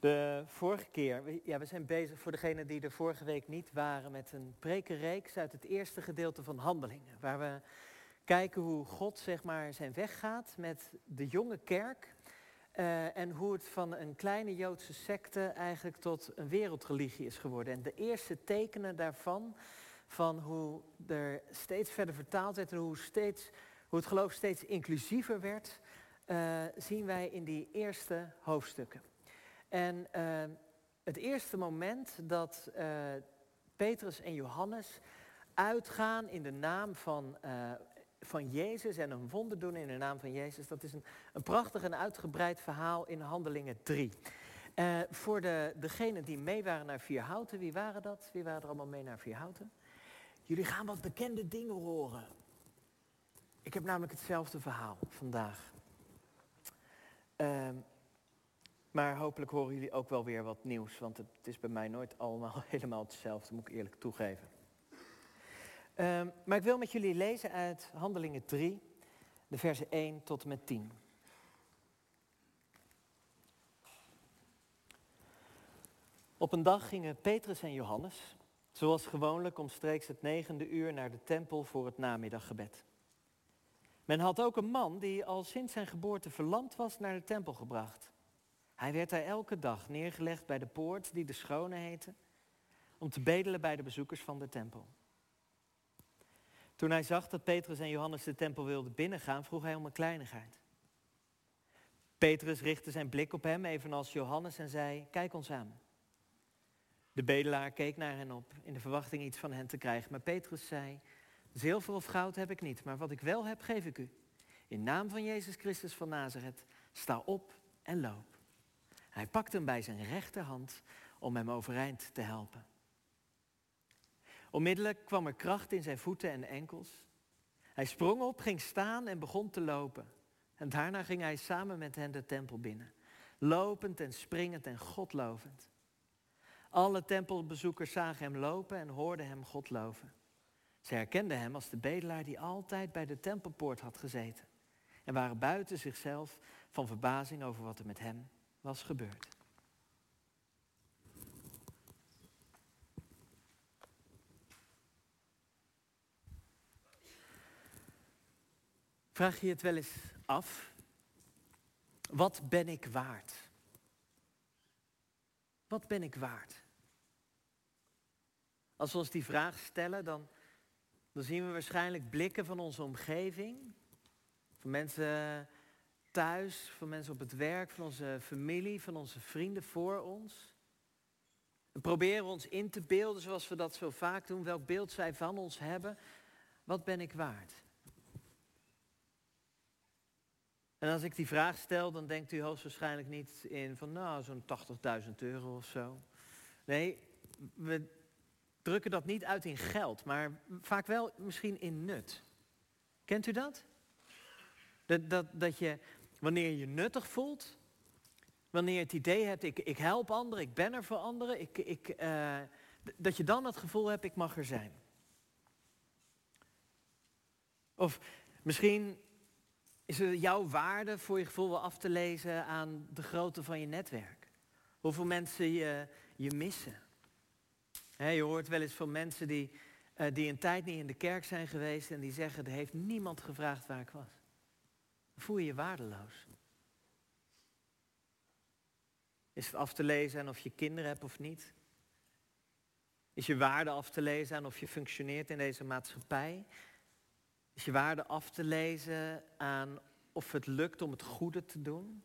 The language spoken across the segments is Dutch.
De vorige keer, ja, we zijn bezig voor degenen die er vorige week niet waren met een prekenreeks uit het eerste gedeelte van Handelingen. Waar we kijken hoe God zeg maar zijn weg gaat met de jonge kerk. eh, en hoe het van een kleine Joodse secte eigenlijk tot een wereldreligie is geworden. En de eerste tekenen daarvan, van hoe er steeds verder vertaald werd en hoe, steeds, hoe het geloof steeds inclusiever werd, eh, zien wij in die eerste hoofdstukken. En eh, het eerste moment dat eh, Petrus en Johannes uitgaan in de naam van, eh, van Jezus en een wonder doen in de naam van Jezus, dat is een, een prachtig en uitgebreid verhaal in Handelingen 3. Eh, voor de, degenen die mee waren naar Vierhouten, wie waren dat? Wie waren er allemaal mee naar Vierhouten? Jullie gaan wat bekende dingen horen. Ik heb namelijk hetzelfde verhaal vandaag. Maar hopelijk horen jullie ook wel weer wat nieuws, want het is bij mij nooit allemaal helemaal hetzelfde, moet ik eerlijk toegeven. Ehm, maar ik wil met jullie lezen uit Handelingen 3, de versen 1 tot en met 10. Op een dag gingen Petrus en Johannes, zoals gewoonlijk omstreeks het negende uur, naar de tempel voor het namiddaggebed. Men had ook een man die al sinds zijn geboorte verlamd was naar de tempel gebracht. Hij werd daar elke dag neergelegd bij de poort die de Schone heette, om te bedelen bij de bezoekers van de tempel. Toen hij zag dat Petrus en Johannes de tempel wilden binnengaan, vroeg hij om een kleinigheid. Petrus richtte zijn blik op hem, evenals Johannes, en zei: Kijk ons aan. De bedelaar keek naar hen op, in de verwachting iets van hen te krijgen. Maar Petrus zei: Zilver of goud heb ik niet, maar wat ik wel heb, geef ik u. In naam van Jezus Christus van Nazareth, sta op en loop. Hij pakte hem bij zijn rechterhand om hem overeind te helpen. Onmiddellijk kwam er kracht in zijn voeten en enkels. Hij sprong op, ging staan en begon te lopen. En daarna ging hij samen met hen de tempel binnen, lopend en springend en godlovend. Alle tempelbezoekers zagen hem lopen en hoorden hem God loven. Ze herkenden hem als de bedelaar die altijd bij de tempelpoort had gezeten. En waren buiten zichzelf van verbazing over wat er met hem was gebeurd. Vraag je het wel eens af? Wat ben ik waard? Wat ben ik waard? Als we ons die vraag stellen, dan, dan zien we waarschijnlijk blikken van onze omgeving. Van mensen thuis, van mensen op het werk, van onze familie, van onze vrienden voor ons. We proberen ons in te beelden zoals we dat zo vaak doen, welk beeld zij van ons hebben. Wat ben ik waard? En als ik die vraag stel, dan denkt u hoogstwaarschijnlijk niet in van nou zo'n 80.000 euro of zo. Nee, we drukken dat niet uit in geld, maar vaak wel misschien in nut. Kent u dat? Dat, dat, dat je, wanneer je nuttig voelt, wanneer je het idee hebt, ik, ik help anderen, ik ben er voor anderen, ik, ik, uh, dat je dan het gevoel hebt, ik mag er zijn. Of misschien is het jouw waarde voor je gevoel wel af te lezen aan de grootte van je netwerk. Hoeveel mensen je, je missen. Je hoort wel eens van mensen die, uh, die een tijd niet in de kerk zijn geweest en die zeggen, er heeft niemand gevraagd waar ik was. Voel je je waardeloos. Is het af te lezen aan of je kinderen hebt of niet? Is je waarde af te lezen aan of je functioneert in deze maatschappij? Is je waarde af te lezen aan of het lukt om het goede te doen?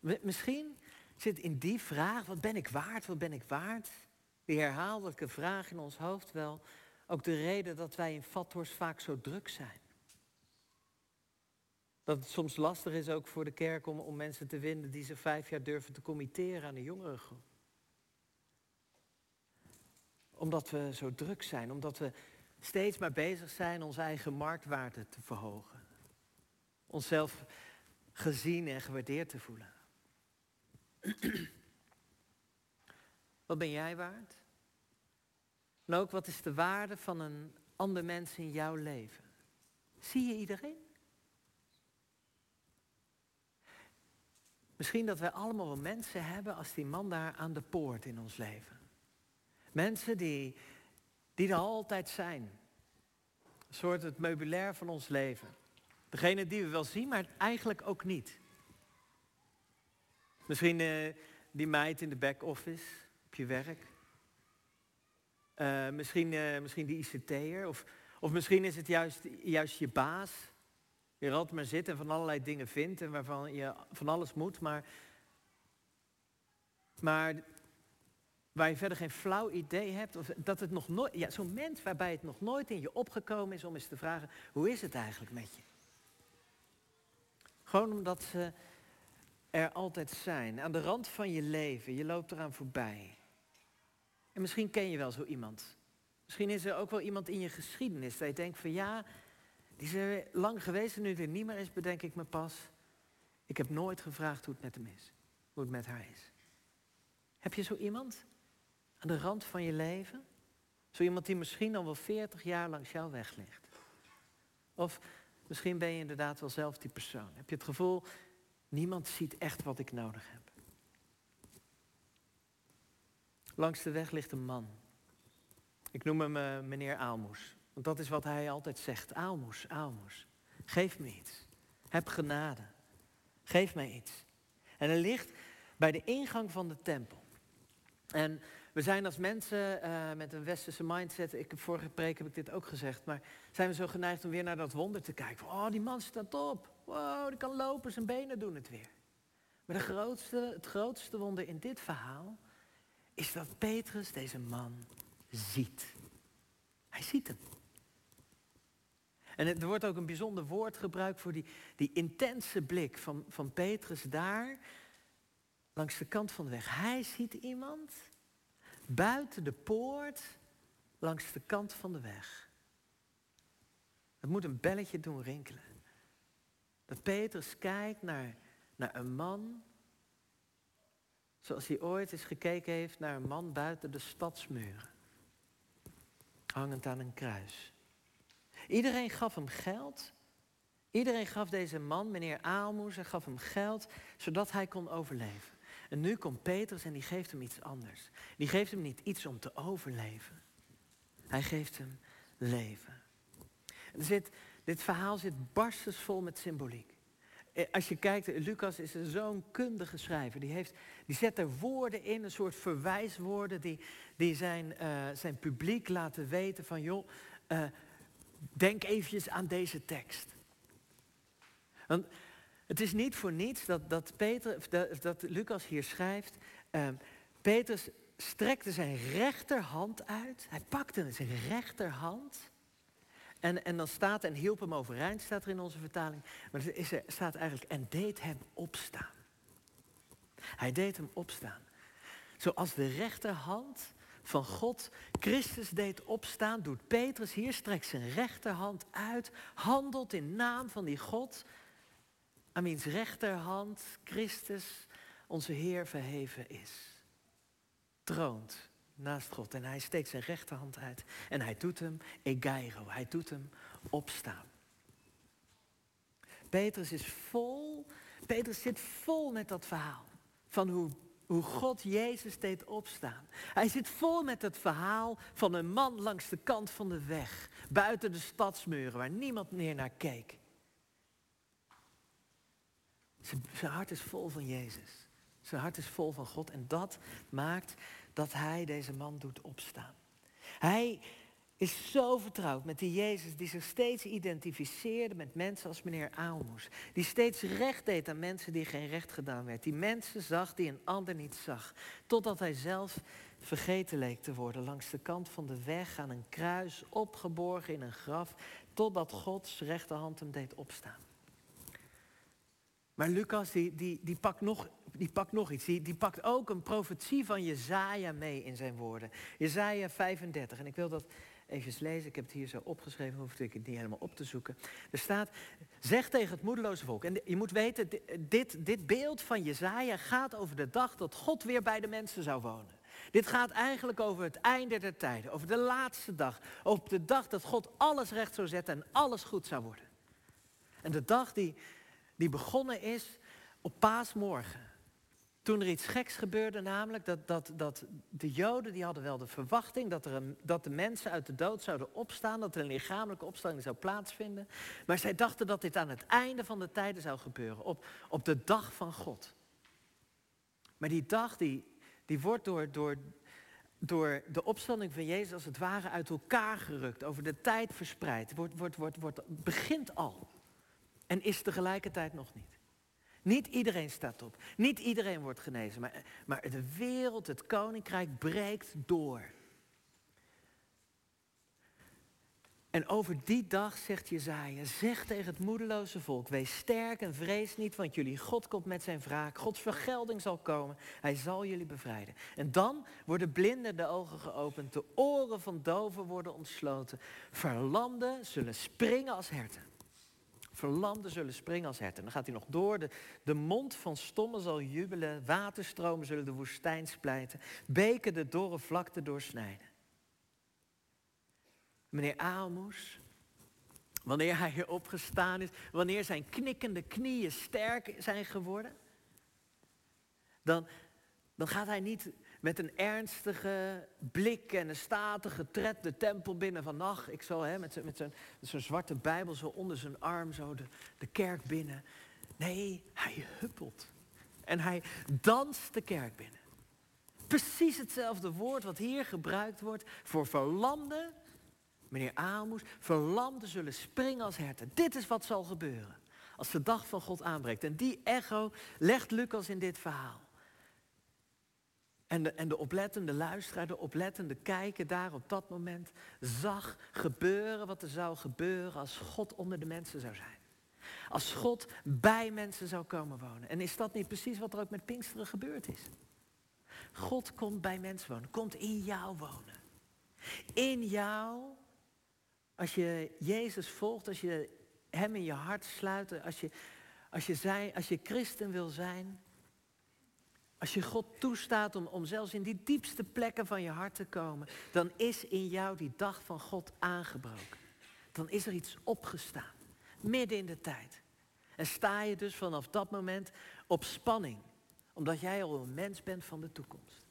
Misschien zit in die vraag, wat ben ik waard, wat ben ik waard? Die herhaaldelijke vraag in ons hoofd wel ook de reden dat wij in Vathorst vaak zo druk zijn. Dat het soms lastig is ook voor de kerk om, om mensen te vinden die zich vijf jaar durven te committeren aan de jongerengroep. Omdat we zo druk zijn, omdat we steeds maar bezig zijn onze eigen marktwaarde te verhogen. Onszelf gezien en gewaardeerd te voelen. Wat ben jij waard? En ook wat is de waarde van een ander mens in jouw leven? Zie je iedereen? Misschien dat wij allemaal wel mensen hebben als die man daar aan de poort in ons leven. Mensen die, die er altijd zijn. Een soort het meubilair van ons leven. Degene die we wel zien, maar eigenlijk ook niet. Misschien uh, die meid in de back-office op je werk. Uh, misschien, uh, misschien die ICT'er. Of, of misschien is het juist, juist je baas. Je altijd maar zit en van allerlei dingen vindt en waarvan je van alles moet. Maar, maar waar je verder geen flauw idee hebt. Of dat het nog nooit. Ja, zo'n mens waarbij het nog nooit in je opgekomen is om eens te vragen: hoe is het eigenlijk met je? Gewoon omdat ze er altijd zijn. Aan de rand van je leven. Je loopt eraan voorbij. En misschien ken je wel zo iemand. Misschien is er ook wel iemand in je geschiedenis dat je denkt van ja, die er lang geweest en nu er niet meer is, bedenk ik me pas. Ik heb nooit gevraagd hoe het met hem is. Hoe het met haar is. Heb je zo iemand aan de rand van je leven? Zo iemand die misschien al wel 40 jaar langs jou weg ligt. Of misschien ben je inderdaad wel zelf die persoon. Heb je het gevoel, niemand ziet echt wat ik nodig heb. Langs de weg ligt een man. Ik noem hem uh, meneer Aalmoes. Want dat is wat hij altijd zegt. Aalmoes, Aalmoes. Geef me iets. Heb genade. Geef mij iets. En hij ligt bij de ingang van de tempel. En we zijn als mensen uh, met een westerse mindset, ik heb vorige preek heb ik dit ook gezegd, maar zijn we zo geneigd om weer naar dat wonder te kijken. Oh, die man staat op. Wow, die kan lopen, zijn benen doen het weer. Maar de grootste, het grootste wonder in dit verhaal is dat Petrus deze man ziet. Hij ziet hem. En er wordt ook een bijzonder woord gebruikt voor die, die intense blik van, van Petrus daar langs de kant van de weg. Hij ziet iemand buiten de poort langs de kant van de weg. Het moet een belletje doen rinkelen. Dat Petrus kijkt naar, naar een man Zoals hij ooit eens gekeken heeft naar een man buiten de stadsmuren. Hangend aan een kruis. Iedereen gaf hem geld. Iedereen gaf deze man, meneer Aalmoes, gaf hem geld zodat hij kon overleven. En nu komt Petrus en die geeft hem iets anders. Die geeft hem niet iets om te overleven. Hij geeft hem leven. Er zit, dit verhaal zit barstensvol met symboliek. Eh, als je kijkt, Lucas is zo'n kundige schrijver. Die, heeft, die zet er woorden in, een soort verwijswoorden, die, die zijn, uh, zijn publiek laten weten van, joh, denk eventjes aan deze tekst. Want het is niet voor niets dat, dat, Peter, dat, Lucas hier schrijft, uh, Petrus strekte zijn rechterhand uit, hij pakte zijn rechterhand en, en dan staat, en hielp hem overeind, staat er in onze vertaling. Maar is er staat eigenlijk, en deed hem opstaan. Hij deed hem opstaan. Zoals de rechterhand van God Christus deed opstaan, doet Petrus hier, strekt zijn rechterhand uit, handelt in naam van die God, aan wiens rechterhand Christus, onze Heer, verheven is. Troont naast God. En hij steekt zijn rechterhand uit. En hij doet hem egairo. Hij doet hem opstaan. Petrus is vol. Petrus zit vol met dat verhaal. Van hoe, hoe God Jezus deed opstaan. Hij zit vol met het verhaal van een man langs de kant van de weg. Buiten de stadsmuren waar niemand meer naar keek. Zijn hart is vol van Jezus. Zijn hart is vol van God. En dat maakt dat hij deze man doet opstaan. Hij is zo vertrouwd met die Jezus die zich steeds identificeerde met mensen als meneer Aalmoes. Die steeds recht deed aan mensen die geen recht gedaan werd. Die mensen zag die een ander niet zag. Totdat hij zelf vergeten leek te worden langs de kant van de weg aan een kruis, opgeborgen in een graf. Totdat Gods rechterhand hem deed opstaan. Maar Lucas die, die, die, pakt, nog, die pakt nog iets. Die, die pakt ook een profetie van Jezaja mee in zijn woorden. Jezaja 35. En ik wil dat even lezen. Ik heb het hier zo opgeschreven. Hoef ik het niet helemaal op te zoeken. Er staat, zeg tegen het moedeloze volk. En je moet weten, dit, dit beeld van Jezaja gaat over de dag dat God weer bij de mensen zou wonen. Dit gaat eigenlijk over het einde der tijden. Over de laatste dag. Over de dag dat God alles recht zou zetten en alles goed zou worden. En de dag die die begonnen is op paasmorgen. Toen er iets geks gebeurde, namelijk dat, dat, dat de Joden die hadden wel de verwachting dat, er een, dat de mensen uit de dood zouden opstaan, dat er een lichamelijke opstanding zou plaatsvinden. Maar zij dachten dat dit aan het einde van de tijden zou gebeuren, op, op de dag van God. Maar die dag die, die wordt door, door, door de opstanding van Jezus als het ware uit elkaar gerukt, over de tijd verspreid, wordt, wordt, wordt, wordt, begint al en is tegelijkertijd nog niet. Niet iedereen staat op. Niet iedereen wordt genezen. Maar, maar de wereld, het koninkrijk breekt door. En over die dag zegt Jezaja, zeg tegen het moedeloze volk, wees sterk en vrees niet, want jullie God komt met zijn wraak. Gods vergelding zal komen, hij zal jullie bevrijden. En dan worden blinden de ogen geopend, de oren van doven worden ontsloten. Verlamden zullen springen als herten. Verlamden zullen springen als herten. Dan gaat hij nog door. De, de mond van stommen zal jubelen. Waterstromen zullen de woestijn splijten. Beken de dorre vlakte doorsnijden. Meneer Aalmoes, wanneer hij hier opgestaan is, wanneer zijn knikkende knieën sterk zijn geworden, dan, dan gaat hij niet met een ernstige blik en een statige tred de tempel binnen van nacht. Ik zal hè, met zo'n zwarte Bijbel zo onder zijn arm zo de, de kerk binnen. Nee, hij huppelt. En hij danst de kerk binnen. Precies hetzelfde woord wat hier gebruikt wordt voor verlamden. Meneer Aalmoes, verlamden zullen springen als herten. Dit is wat zal gebeuren als de dag van God aanbreekt. En die echo legt Lucas in dit verhaal. En de, en de oplettende luisteraar, de oplettende kijker daar op dat moment zag gebeuren wat er zou gebeuren als God onder de mensen zou zijn. Als God bij mensen zou komen wonen. En is dat niet precies wat er ook met Pinksteren gebeurd is? God komt bij mensen wonen, komt in jou wonen. In jou, als je Jezus volgt, als je Hem in je hart sluit, als je, als je, zij, als je christen wil zijn, als je God toestaat om, om zelfs in die diepste plekken van je hart te komen, dan is in jou die dag van God aangebroken. Dan is er iets opgestaan, midden in de tijd. En sta je dus vanaf dat moment op spanning, omdat jij al een mens bent van de toekomst.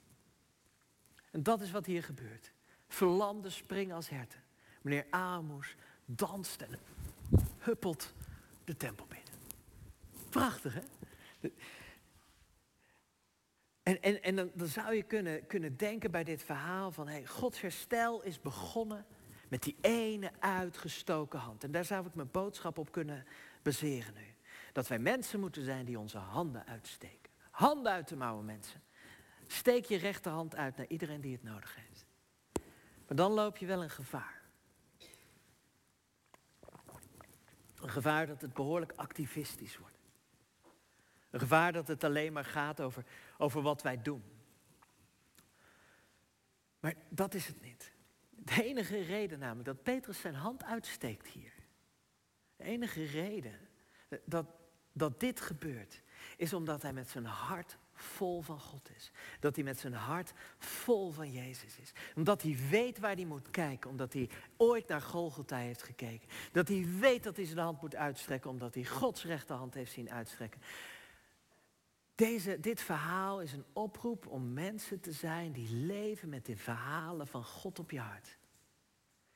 En dat is wat hier gebeurt. Verlamden springen als herten. Meneer Amos danst en huppelt de tempel binnen. Prachtig, hè? En, en, en dan, zou je kunnen, kunnen denken bij dit verhaal van hey, Gods herstel is begonnen met die ene uitgestoken hand. En daar zou ik mijn boodschap op kunnen baseren nu. Dat wij mensen moeten zijn die onze handen uitsteken. Handen uit de mouwen, mensen. Steek je rechterhand uit naar iedereen die het nodig heeft. Maar dan loop je wel een gevaar. Een gevaar dat het behoorlijk activistisch wordt. Een gevaar dat het alleen maar gaat over, over wat wij doen. Maar dat is het niet. De enige reden namelijk dat Petrus zijn hand uitsteekt hier. De enige reden dat, dat dit gebeurt, is omdat hij met zijn hart vol van God is. Dat hij met zijn hart vol van Jezus is. Omdat hij weet waar hij moet kijken. Omdat hij ooit naar Golgotha heeft gekeken. Dat hij weet dat hij zijn hand moet uitstrekken. Omdat hij Gods rechterhand heeft zien uitstrekken. Deze, dit verhaal is een oproep om mensen te zijn die leven met de verhalen van God op je hart.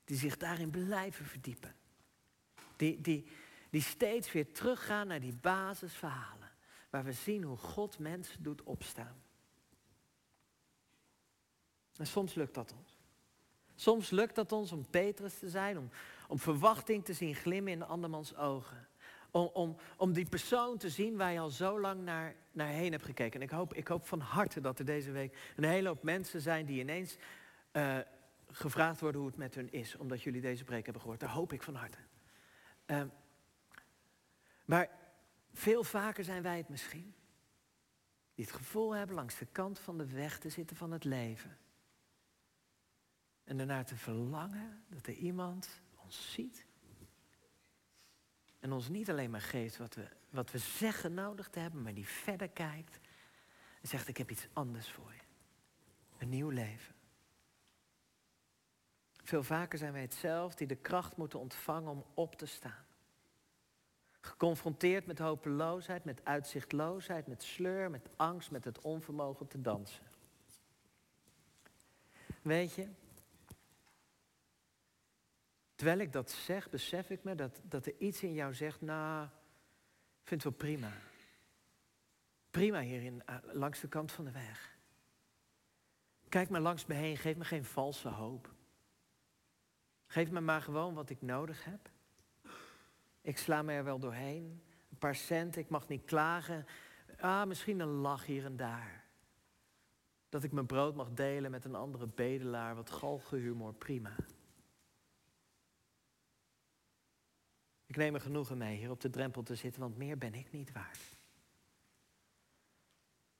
Die zich daarin blijven verdiepen. Die, die, die steeds weer teruggaan naar die basisverhalen. Waar we zien hoe God mensen doet opstaan. En soms lukt dat ons. Soms lukt dat ons om Petrus te zijn, om, om verwachting te zien glimmen in andermans ogen. Om, om, die persoon te zien waar je al zo lang naar, naar heen hebt gekeken. En ik hoop, ik hoop van harte dat er deze week een hele hoop mensen zijn die ineens uh, gevraagd worden hoe het met hun is. Omdat jullie deze preek hebben gehoord. Daar hoop ik van harte. Uh, maar veel vaker zijn wij het misschien. Die het gevoel hebben langs de kant van de weg te zitten van het leven. En ernaar te verlangen dat er iemand ons ziet en ons niet alleen maar geeft wat we, wat we zeggen nodig te hebben, maar die verder kijkt en zegt, ik heb iets anders voor je. Een nieuw leven. Veel vaker zijn wij het zelf die de kracht moeten ontvangen om op te staan. Geconfronteerd met hopeloosheid, met uitzichtloosheid, met sleur, met angst, met het onvermogen te dansen. Weet je, terwijl ik dat zeg, besef ik me dat, dat er iets in jou zegt, nou, ik vind het wel prima. Prima hierin, eh, langs de kant van de weg. Kijk maar langs me heen, geef me geen valse hoop. Geef me maar gewoon wat ik nodig heb. Ik sla me er wel doorheen. Een paar cent, ik mag niet klagen. Ah, misschien een lach hier en daar. Dat ik mijn brood mag delen met een andere bedelaar, wat galgenhumor, prima. Ik neem er genoegen mee hier op de drempel te zitten, want meer ben ik niet waard.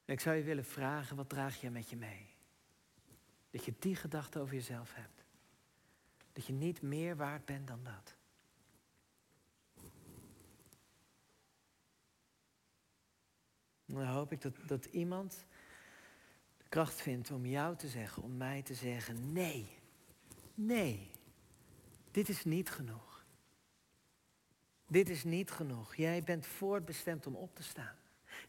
Ik zou je willen vragen, wat draag je met je mee? Dat je die gedachte over jezelf hebt. Dat je niet meer waard bent dan dat. dan hoop ik dat, dat iemand de kracht vindt om jou te zeggen, om mij te zeggen, nee, nee, dit is niet genoeg. Dit is niet genoeg. Jij bent voortbestemd om op te staan.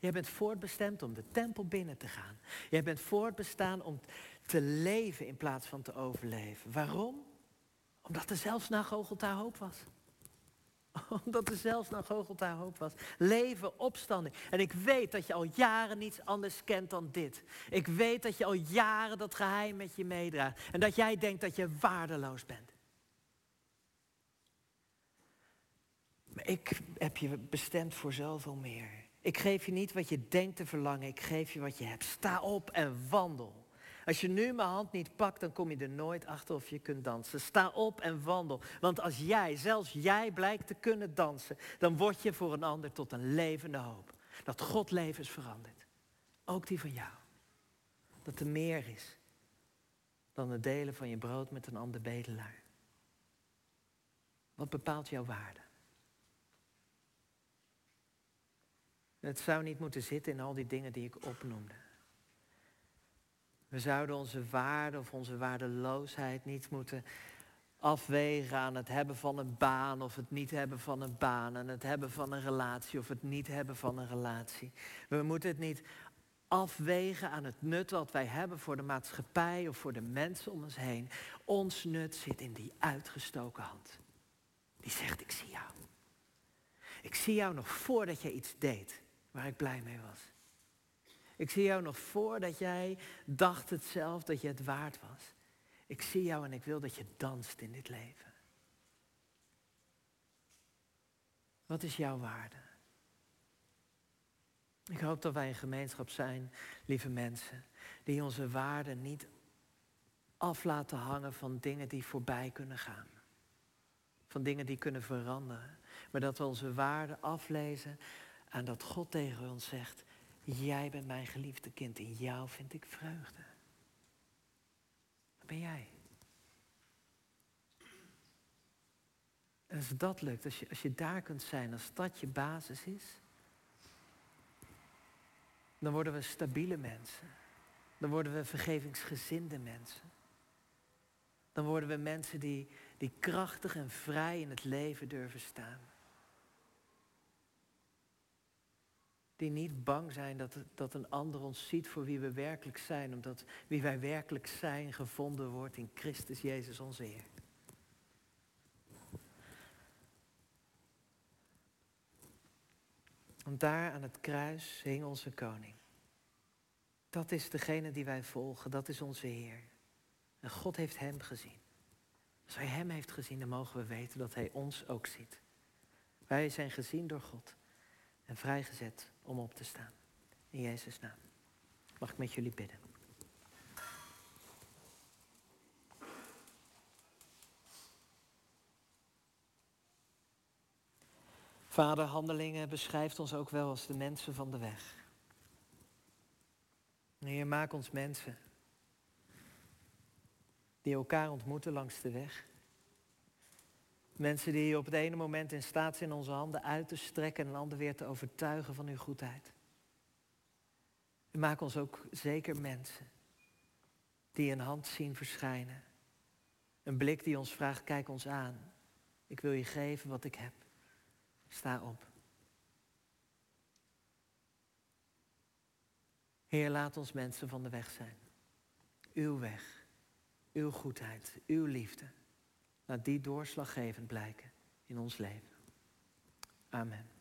Jij bent voortbestemd om de tempel binnen te gaan. Jij bent voortbestaan om te leven in plaats van te overleven. Waarom? Omdat er zelfs na Gogolta hoop was. Omdat er zelfs naar Gogolta hoop was. Leven, opstanding. En ik weet dat je al jaren niets anders kent dan dit. Ik weet dat je al jaren dat geheim met je meedraagt. En dat jij denkt dat je waardeloos bent. Ik heb je bestemd voor zoveel meer. Ik geef je niet wat je denkt te verlangen. Ik geef je wat je hebt. Sta op en wandel. Als je nu mijn hand niet pakt, dan kom je er nooit achter of je kunt dansen. Sta op en wandel. Want als jij, zelfs jij, blijkt te kunnen dansen, dan word je voor een ander tot een levende hoop. Dat God levens verandert. Ook die van jou. Dat er meer is dan het delen van je brood met een ander bedelaar. Wat bepaalt jouw waarde? Het zou niet moeten zitten in al die dingen die ik opnoemde. We zouden onze waarde of onze waardeloosheid niet moeten afwegen aan het hebben van een baan of het niet hebben van een baan, aan het hebben van een relatie of het niet hebben van een relatie. We moeten het niet afwegen aan het nut wat wij hebben voor de maatschappij of voor de mensen om ons heen. Ons nut zit in die uitgestoken hand. Die zegt, ik zie jou. Ik zie jou nog voordat je iets deed waar ik blij mee was. Ik zie jou nog voordat jij dacht het zelf dat je het waard was. Ik zie jou en ik wil dat je danst in dit leven. Wat is jouw waarde? Ik hoop dat wij een gemeenschap zijn, lieve mensen, die onze waarde niet af laten hangen van dingen die voorbij kunnen gaan. Van dingen die kunnen veranderen. Maar dat we onze waarde aflezen aan dat God tegen ons zegt, Jij bent mijn geliefde kind. In jou vind ik vreugde. Ben jij? En als dat lukt, als je, als je daar kunt zijn, als dat je basis is, dan worden we stabiele mensen. Dan worden we vergevingsgezinde mensen. Dan worden we mensen die, die krachtig en vrij in het leven durven staan. Die niet bang zijn dat, dat een ander ons ziet voor wie we werkelijk zijn. Omdat wie wij werkelijk zijn gevonden wordt in Christus Jezus onze Heer. Want daar aan het kruis hing onze koning. Dat is degene die wij volgen, dat is onze Heer. En God heeft hem gezien. Als hij hem heeft gezien, dan mogen we weten dat hij ons ook ziet. Wij zijn gezien door God en vrijgezet om op te staan. In Jezus' naam. Mag ik met jullie bidden? Vader, handelingen beschrijft ons ook wel als de mensen van de weg. Heer, maak ons mensen die elkaar ontmoeten langs de weg. Mensen die op het ene moment in staat zijn onze handen uit te strekken en een ander weer te overtuigen van uw goedheid. U maakt ons ook zeker mensen die een hand zien verschijnen. Een blik die ons vraagt, kijk ons aan. Ik wil je geven wat ik heb. Sta op. Heer, laat ons mensen van de weg zijn. Uw weg, uw goedheid, uw liefde. Laat die doorslaggevend blijken in ons leven. Amen.